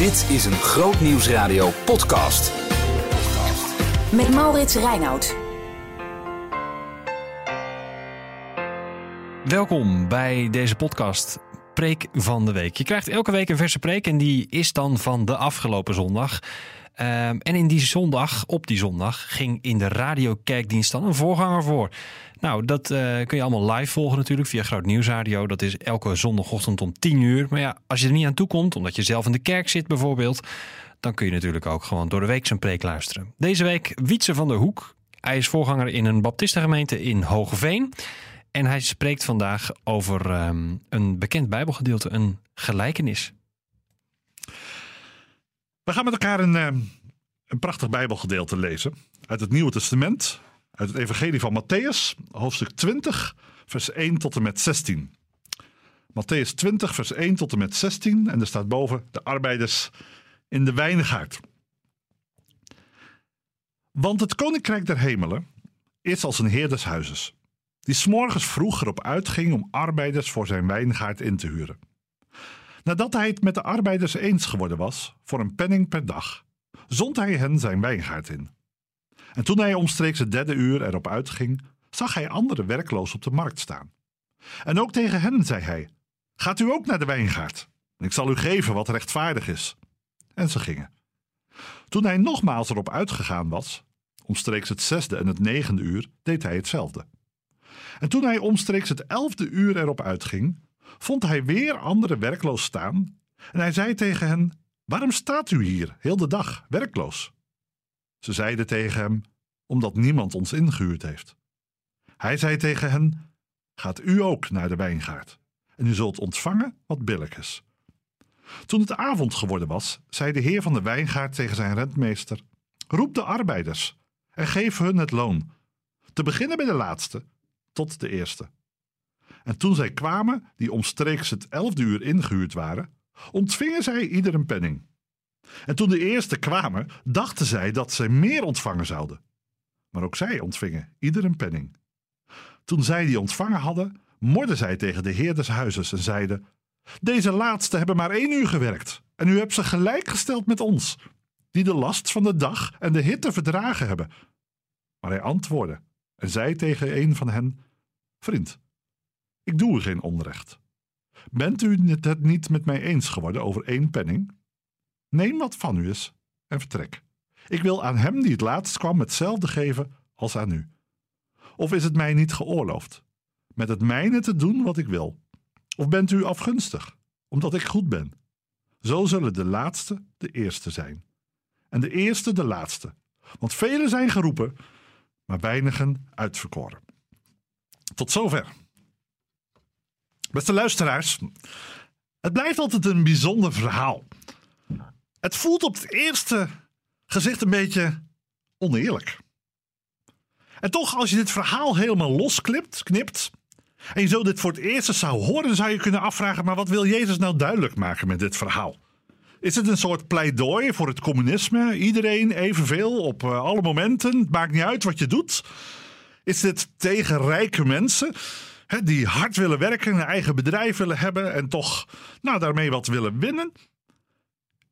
Dit is een Groot Nieuwsradio podcast. Met Maurits Reinoud. Welkom bij deze podcast Preek van de Week. Je krijgt elke week een verse preek en die is dan van de afgelopen zondag. Ehm, en in die zondag, op die zondag, ging in de radiokerkdienst dan een voorganger voor. Nou, dat eh, kun je allemaal live volgen natuurlijk via Groot Nieuwsradio. Dat is elke zondagochtend om 10 uur. Maar ja, als je er niet aan toe komt, omdat je zelf in de kerk zit bijvoorbeeld... dan kun je natuurlijk ook gewoon door de week zijn preek luisteren. Deze week Wietse van der Hoek. Hij is voorganger in een baptistengemeente in Hogeveen. En hij spreekt vandaag over ehm, een bekend bijbelgedeelte, een gelijkenis. We gaan met elkaar een, eh, een prachtig Bijbelgedeelte lezen uit het Nieuwe Testament, uit het Evangelie van Matthäus, hoofdstuk 20, vers 1 tot en met 16. Matthäus 20, vers 1 tot en met 16, en er staat boven de arbeiders in de wijngaard. Want het koninkrijk der hemelen is als een heer des huizes, die s'morgens vroeg erop uitging om arbeiders voor zijn wijngaard in te huren. Nadat hij het met de arbeiders eens geworden was, voor een penning per dag, zond hij hen zijn wijngaard in. En toen hij omstreeks het derde uur erop uitging, zag hij andere werkloos op de markt staan. En ook tegen hen zei hij: Gaat u ook naar de wijngaard? Ik zal u geven wat rechtvaardig is. En ze gingen. Toen hij nogmaals erop uitgegaan was, omstreeks het zesde en het negende uur, deed hij hetzelfde. En toen hij omstreeks het elfde uur erop uitging, vond hij weer anderen werkloos staan. En hij zei tegen hen: Waarom staat u hier heel de dag werkloos? Ze zeiden tegen hem: Omdat niemand ons ingehuurd heeft. Hij zei tegen hen: Gaat u ook naar de wijngaard, en u zult ontvangen wat billig is. Toen het avond geworden was, zei de heer van de wijngaard tegen zijn rentmeester: Roep de arbeiders en geef hun het loon, te beginnen bij de laatste tot de eerste. En toen zij kwamen, die omstreeks het elfde uur ingehuurd waren, ontvingen zij ieder een penning. En toen de eerste kwamen, dachten zij dat zij meer ontvangen zouden. Maar ook zij ontvingen ieder een penning. Toen zij die ontvangen hadden, morden zij tegen de heer des huizes en zeiden: Deze laatste hebben maar één uur gewerkt, en u hebt ze gelijkgesteld met ons, die de last van de dag en de hitte verdragen hebben. Maar hij antwoordde en zei tegen een van hen: Vriend, ik doe u geen onrecht. Bent u het niet met mij eens geworden over één penning? Neem wat van u is en vertrek. Ik wil aan hem die het laatst kwam hetzelfde geven als aan u. Of is het mij niet geoorloofd met het mijne te doen wat ik wil? Of bent u afgunstig, omdat ik goed ben? Zo zullen de laatste de eerste zijn, en de eerste de laatste. Want velen zijn geroepen, maar weinigen uitverkoren. Tot zover. Beste luisteraars, het blijft altijd een bijzonder verhaal. Het voelt op het eerste gezicht een beetje oneerlijk. En toch, als je dit verhaal helemaal losknipt, knipt, en je zo dit voor het eerst zou horen, zou je kunnen afvragen: maar wat wil Jezus nou duidelijk maken met dit verhaal? Is het een soort pleidooi voor het communisme? Iedereen evenveel op uh, alle momenten? Het maakt niet uit wat je doet. Is dit tegen rijke mensen? Die hard willen werken, een eigen bedrijf willen hebben en toch nou, daarmee wat willen winnen?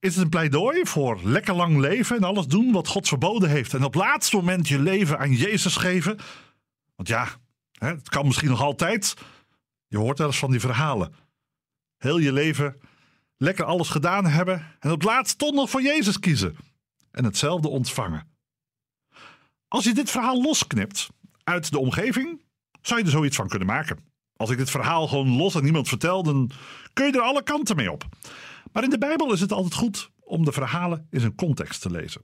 Is het een pleidooi voor lekker lang leven en alles doen wat God verboden heeft en op het laatste moment je leven aan Jezus geven? Want ja, hè, het kan misschien nog altijd. Je hoort wel eens van die verhalen. Heel je leven lekker alles gedaan hebben en op het laatst toch nog voor Jezus kiezen en hetzelfde ontvangen. Als je dit verhaal losknipt uit de omgeving, zou je er zoiets van kunnen maken. Als ik dit verhaal gewoon los aan niemand vertel, dan kun je er alle kanten mee op. Maar in de Bijbel is het altijd goed om de verhalen in zijn context te lezen.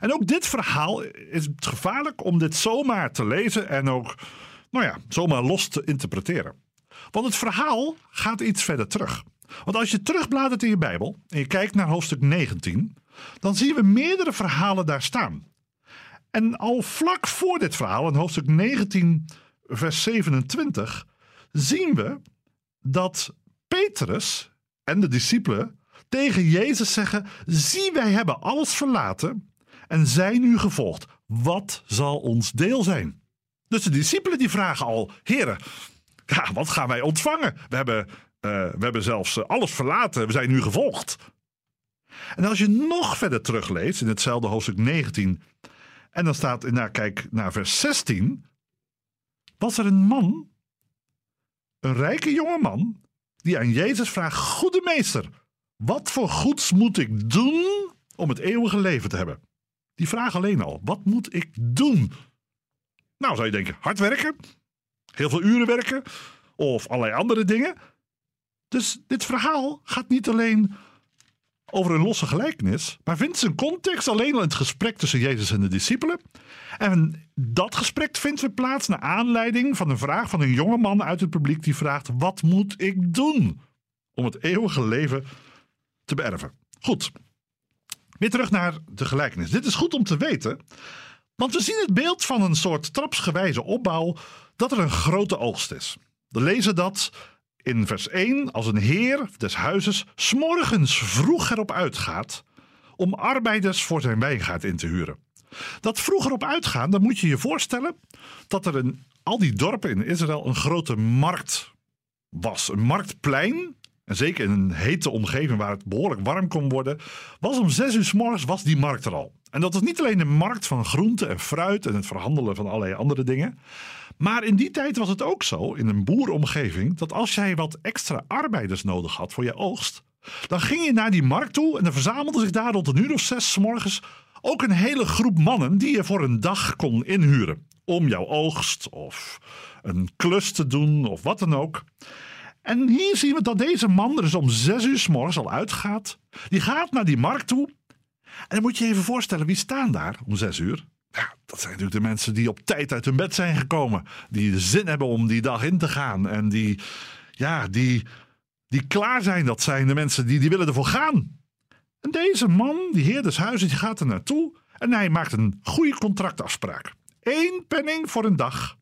En ook dit verhaal is het gevaarlijk om dit zomaar te lezen en ook, nou ja, zomaar los te interpreteren. Want het verhaal gaat iets verder terug. Want als je terugbladert in je Bijbel en je kijkt naar hoofdstuk 19, dan zien we meerdere verhalen daar staan. En al vlak voor dit verhaal, in hoofdstuk 19, vers 27, zien we dat Petrus en de discipelen tegen Jezus zeggen: Zie, wij hebben alles verlaten en zijn u gevolgd. Wat zal ons deel zijn? Dus de discipelen die vragen al: Heren, wat gaan wij ontvangen? We hebben, uh, we hebben zelfs alles verlaten, we zijn u gevolgd. En als je nog verder terugleest in hetzelfde hoofdstuk 19, en dan staat, nou kijk naar vers 16, was er een man, een rijke jonge man, die aan Jezus vraagt: Goede meester, wat voor goeds moet ik doen om het eeuwige leven te hebben? Die vraag alleen al: wat moet ik doen? Nou, zou je denken: hard werken, heel veel uren werken of allerlei andere dingen. Dus dit verhaal gaat niet alleen over een losse gelijkenis, maar vindt zijn context alleen al in het gesprek tussen Jezus en de discipelen. En dat gesprek vindt weer plaats naar aanleiding van een vraag van een jonge man uit het publiek die vraagt: Wat moet ik doen om het eeuwige leven te beërven? Goed, weer terug naar de gelijkenis. Dit is goed om te weten, want we zien het beeld van een soort trapsgewijze opbouw dat er een grote oogst is. We lezen dat in vers 1 als een heer des huizes s'morgens vroeg erop uitgaat om arbeiders voor zijn wijngaard in te huren. Dat vroeger op uitgaan, dan moet je je voorstellen dat er in al die dorpen in Israël een grote markt was. Een marktplein, en zeker in een hete omgeving waar het behoorlijk warm kon worden, was om zes uur s morgens was die markt er al. En dat was niet alleen de markt van groente en fruit en het verhandelen van allerlei andere dingen. Maar in die tijd was het ook zo, in een boeromgeving, dat als jij wat extra arbeiders nodig had voor je oogst, dan ging je naar die markt toe en dan verzamelde zich daar rond een uur of zes morgens ook een hele groep mannen die je voor een dag kon inhuren. Om jouw oogst of een klus te doen of wat dan ook. En hier zien we dat deze man er dus om zes uur s morgens al uitgaat. Die gaat naar die markt toe. En dan moet je je even voorstellen, wie staan daar om zes uur? Ja, dat zijn natuurlijk de mensen die op tijd uit hun bed zijn gekomen. Die zin hebben om die dag in te gaan. En die, ja, die, die klaar zijn. Dat zijn de mensen die, die willen ervoor gaan. En deze man, die heer des huizes, gaat er naartoe. En hij maakt een goede contractafspraak. Eén penning voor een dag.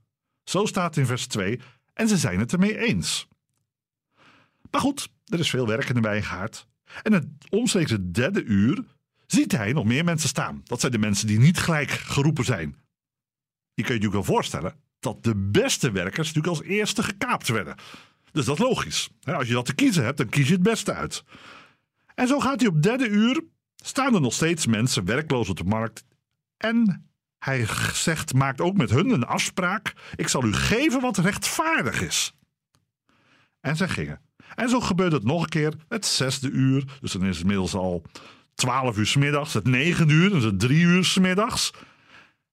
Zo staat in vers 2. En ze zijn het ermee eens. Maar goed, er is veel werk in de wijngaard. En het omstreeks het derde uur ziet hij nog meer mensen staan. Dat zijn de mensen die niet gelijk geroepen zijn. Je kunt je natuurlijk wel voorstellen dat de beste werkers natuurlijk als eerste gekaapt werden. Dus dat is logisch. Als je dat te kiezen hebt, dan kies je het beste uit. En zo gaat hij op derde uur. Staan er nog steeds mensen werkloos op de markt. En hij zegt, maakt ook met hun een afspraak. Ik zal u geven wat rechtvaardig is. En zij gingen. En zo gebeurt het nog een keer, het zesde uur. Dus dan is het inmiddels al twaalf uur s middags, het negen uur, dan is het drie uur s middags.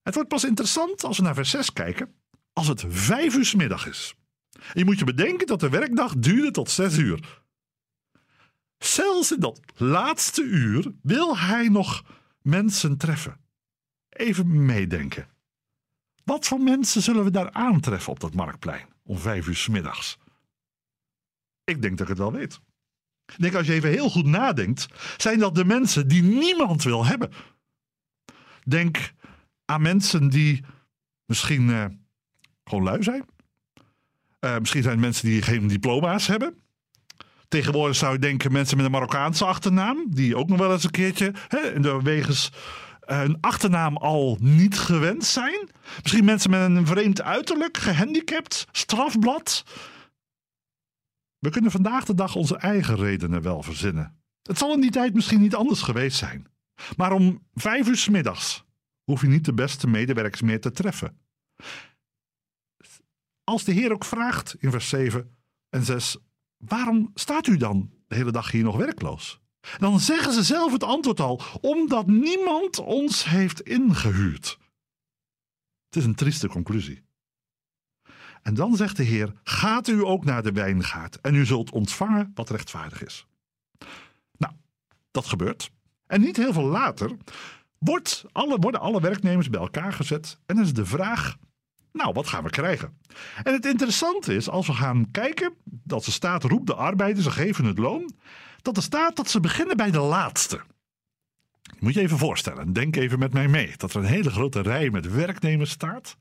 Het wordt pas interessant als we naar vers 6 kijken, als het vijf uur s middag is. Je moet je bedenken dat de werkdag duurde tot zes uur. Zelfs in dat laatste uur wil hij nog mensen treffen. Even meedenken. Wat voor mensen zullen we daar aantreffen op dat marktplein om vijf uur s middags? Ik denk dat ik het wel weet. Denk als je even heel goed nadenkt, zijn dat de mensen die niemand wil hebben. Denk aan mensen die misschien uh, gewoon lui zijn. Uh, misschien zijn het mensen die geen diploma's hebben. Tegenwoordig zou je denken mensen met een Marokkaanse achternaam, die ook nog wel eens een keertje hè, wegens uh, een achternaam al niet gewend zijn. Misschien mensen met een vreemd uiterlijk, gehandicapt, strafblad. We kunnen vandaag de dag onze eigen redenen wel verzinnen. Het zal in die tijd misschien niet anders geweest zijn. Maar om vijf uur s middags hoef je niet de beste medewerkers meer te treffen. Als de Heer ook vraagt in vers 7 en 6: Waarom staat u dan de hele dag hier nog werkloos? Dan zeggen ze zelf het antwoord al: Omdat niemand ons heeft ingehuurd. Het is een trieste conclusie. En dan zegt de Heer: Gaat u ook naar de wijngaard en u zult ontvangen wat rechtvaardig is. Nou, dat gebeurt. En niet heel veel later wordt alle, worden alle werknemers bij elkaar gezet en is de vraag: Nou, wat gaan we krijgen? En het interessante is, als we gaan kijken, dat ze staat: roep de arbeiders, ze geven het loon. Dat er staat dat ze beginnen bij de laatste. Moet je even voorstellen, denk even met mij mee, dat er een hele grote rij met werknemers staat.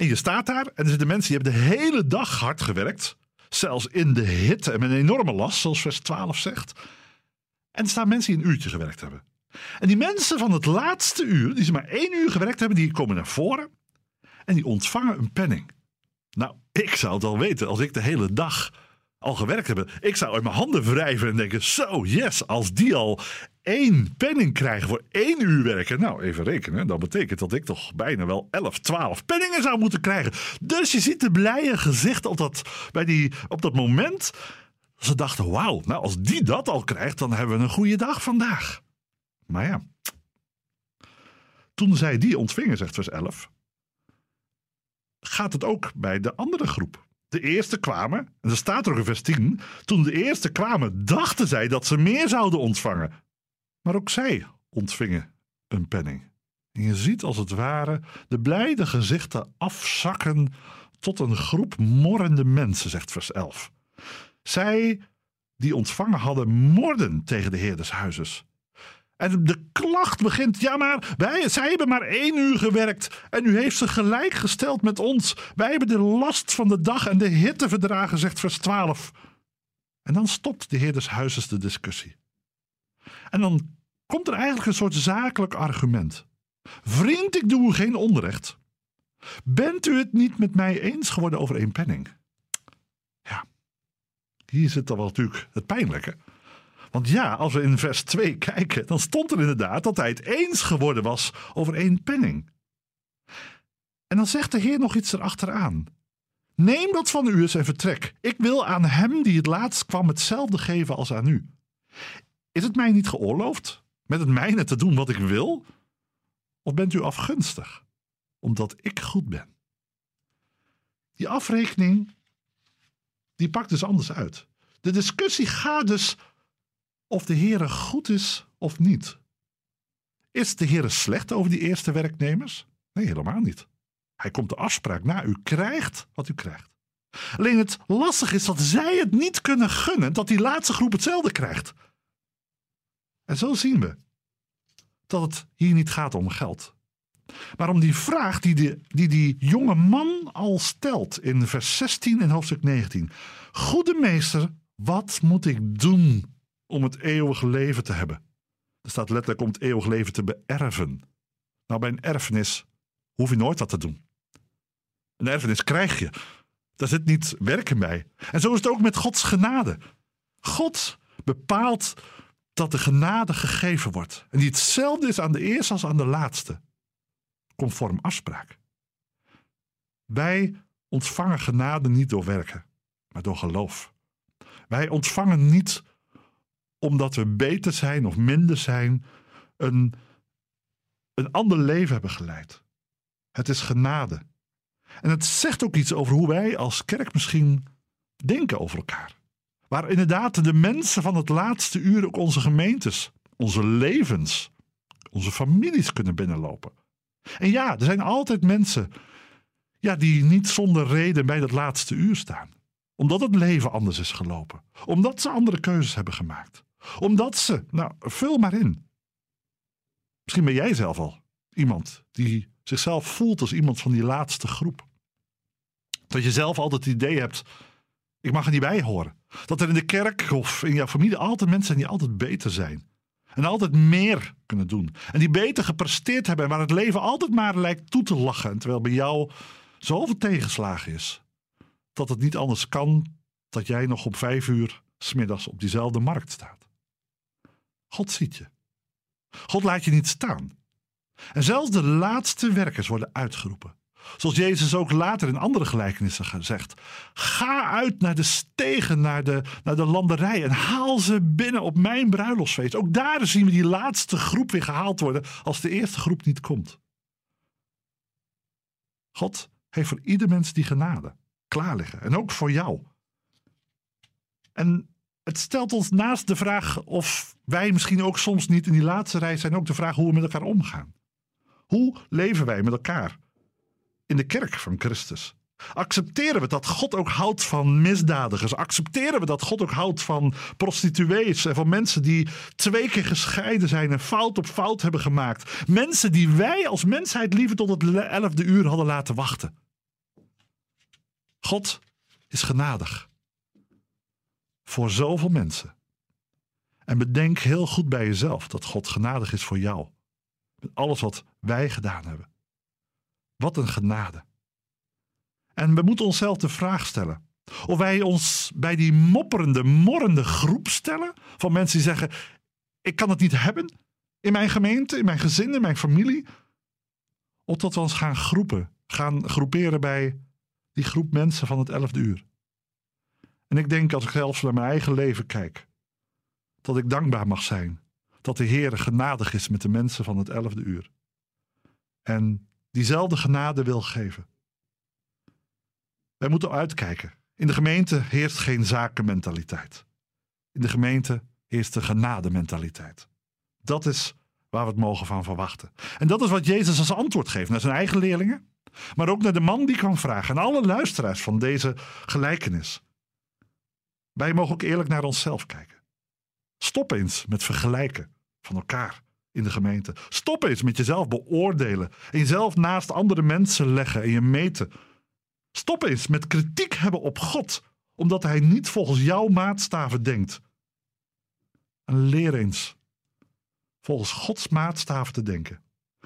En je staat daar en er zitten mensen die hebben de hele dag hard gewerkt. Zelfs in de hitte en met een enorme last, zoals vers 12 zegt. En er staan mensen die een uurtje gewerkt hebben. En die mensen van het laatste uur, die ze maar één uur gewerkt hebben, die komen naar voren. En die ontvangen een penning. Nou, ik zou het al weten als ik de hele dag al gewerkt heb. Ik zou uit mijn handen wrijven en denken: zo, yes, als die al één penning krijgen voor één uur werken. Nou, even rekenen. Dat betekent dat ik toch bijna wel 11, 12 penningen zou moeten krijgen. Dus je ziet de blije gezicht op dat, bij die, op dat moment. Ze dachten, wauw, nou als die dat al krijgt, dan hebben we een goede dag vandaag. Maar ja, toen zij die ontvingen, zegt vers 11, gaat het ook bij de andere groep. De eerste kwamen, en er staat er ook in vers 10, toen de eerste kwamen, dachten zij dat ze meer zouden ontvangen. Maar ook zij ontvingen een penning. En je ziet als het ware de blijde gezichten afzakken tot een groep morrende mensen, zegt vers 11. Zij die ontvangen hadden, morden tegen de heer des huizes. En de klacht begint, ja maar, wij, zij hebben maar één uur gewerkt en u heeft ze gelijk gesteld met ons. Wij hebben de last van de dag en de hitte verdragen, zegt vers 12. En dan stopt de heer des de discussie. En dan komt er eigenlijk een soort zakelijk argument. Vriend, ik doe u geen onrecht. Bent u het niet met mij eens geworden over één penning? Ja, hier zit dan wel natuurlijk het pijnlijke. Want ja, als we in vers 2 kijken, dan stond er inderdaad dat hij het eens geworden was over één penning. En dan zegt de Heer nog iets erachteraan. Neem dat van u eens en vertrek. Ik wil aan hem die het laatst kwam hetzelfde geven als aan u. Is het mij niet geoorloofd met het mijne te doen wat ik wil? Of bent u afgunstig, omdat ik goed ben? Die afrekening, die pakt dus anders uit. De discussie gaat dus of de Heer goed is of niet. Is de Heer slecht over die eerste werknemers? Nee, helemaal niet. Hij komt de afspraak na. U krijgt wat u krijgt. Alleen het lastig is dat zij het niet kunnen gunnen dat die laatste groep hetzelfde krijgt. En zo zien we dat het hier niet gaat om geld. Maar om die vraag die, die die, jonge man al stelt in vers 16 en hoofdstuk 19. Goede meester, wat moet ik doen om het eeuwige leven te hebben? Er staat letterlijk om het eeuwige leven te beërven. Nou, bij een erfenis hoef je nooit wat te doen. Een erfenis krijg je. Daar zit niet werken bij. En zo is het ook met Gods genade. God bepaalt dat de genade gegeven wordt. En die hetzelfde is aan de eerste als aan de laatste. Conform afspraak. Wij ontvangen genade niet door werken, maar door geloof. Wij ontvangen niet omdat we beter zijn of minder zijn, een, een ander leven hebben geleid. Het is genade. En het zegt ook iets over hoe wij als kerk misschien denken over elkaar. Waar inderdaad de mensen van het laatste uur ook onze gemeentes, onze levens, onze families kunnen binnenlopen. En ja, er zijn altijd mensen ja, die niet zonder reden bij dat laatste uur staan. Omdat het leven anders is gelopen. Omdat ze andere keuzes hebben gemaakt. Omdat ze, nou, vul maar in. Misschien ben jij zelf al iemand die zichzelf voelt als iemand van die laatste groep. Dat je zelf altijd het idee hebt, ik mag er niet bij horen. Dat er in de kerk of in jouw familie altijd mensen zijn die altijd beter zijn. En altijd meer kunnen doen. En die beter gepresteerd hebben. En waar het leven altijd maar lijkt toe te lachen. Terwijl bij jou zoveel tegenslagen is. Dat het niet anders kan dat jij nog op vijf uur smiddags op diezelfde markt staat. God ziet je. God laat je niet staan. En zelfs de laatste werkers worden uitgeroepen. Zoals Jezus ook later in andere gelijkenissen zegt. Ga uit naar de stegen, naar de, naar de landerij en haal ze binnen op mijn bruiloftsfeest. Ook daar zien we die laatste groep weer gehaald worden als de eerste groep niet komt. God heeft voor ieder mens die genade klaar liggen. En ook voor jou. En het stelt ons naast de vraag of wij misschien ook soms niet in die laatste rij zijn, ook de vraag hoe we met elkaar omgaan. Hoe leven wij met elkaar? In de kerk van Christus? Accepteren we dat God ook houdt van misdadigers? Accepteren we dat God ook houdt van prostituees en van mensen die twee keer gescheiden zijn en fout op fout hebben gemaakt? Mensen die wij als mensheid liever tot het elfde uur hadden laten wachten. God is genadig voor zoveel mensen. En bedenk heel goed bij jezelf dat God genadig is voor jou. Met alles wat wij gedaan hebben. Wat een genade. En we moeten onszelf de vraag stellen. Of wij ons bij die mopperende, morrende groep stellen. Van mensen die zeggen: ik kan het niet hebben in mijn gemeente, in mijn gezin, in mijn familie. Of dat we ons gaan groepen, gaan groeperen bij die groep mensen van het elfde uur. En ik denk als ik zelfs naar mijn eigen leven kijk, dat ik dankbaar mag zijn dat de Heer genadig is met de mensen van het elfde uur. En diezelfde genade wil geven. Wij moeten uitkijken. In de gemeente heerst geen zakenmentaliteit. In de gemeente heerst de genadementaliteit. Dat is waar we het mogen van verwachten. En dat is wat Jezus als antwoord geeft naar zijn eigen leerlingen, maar ook naar de man die kwam vragen en alle luisteraars van deze gelijkenis. Wij mogen ook eerlijk naar onszelf kijken. Stop eens met vergelijken van elkaar in de gemeente. Stop eens met jezelf beoordelen en jezelf naast andere mensen leggen en je meten. Stop eens met kritiek hebben op God, omdat Hij niet volgens jouw maatstaven denkt. En leer eens volgens Gods maatstaven te denken,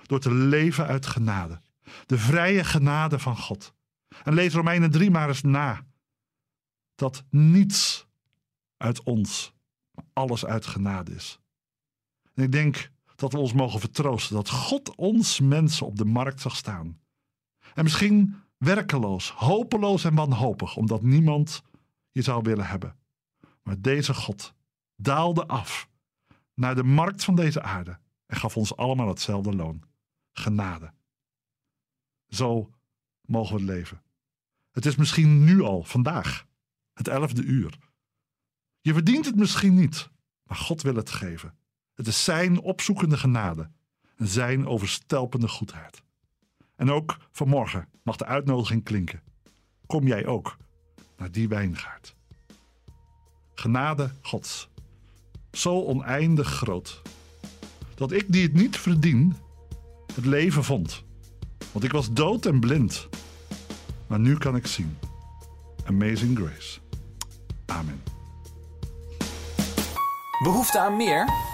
door te leven uit genade, de vrije genade van God. En lees Romeinen 3 maar eens na, dat niets uit ons, alles uit genade is. En ik denk dat we ons mogen vertroosten dat God ons mensen op de markt zag staan. En misschien werkeloos, hopeloos en wanhopig, omdat niemand je zou willen hebben. Maar deze God daalde af naar de markt van deze aarde en gaf ons allemaal hetzelfde loon: genade. Zo mogen we leven. Het is misschien nu al, vandaag, het elfde uur. Je verdient het misschien niet, maar God wil het geven. Het is zijn opzoekende genade en zijn overstelpende goedheid. En ook vanmorgen mag de uitnodiging klinken. Kom jij ook naar die wijngaard. Genade Gods, zo oneindig groot, dat ik die het niet verdien, het leven vond. Want ik was dood en blind, maar nu kan ik zien. Amazing Grace. Amen. Behoefte aan meer?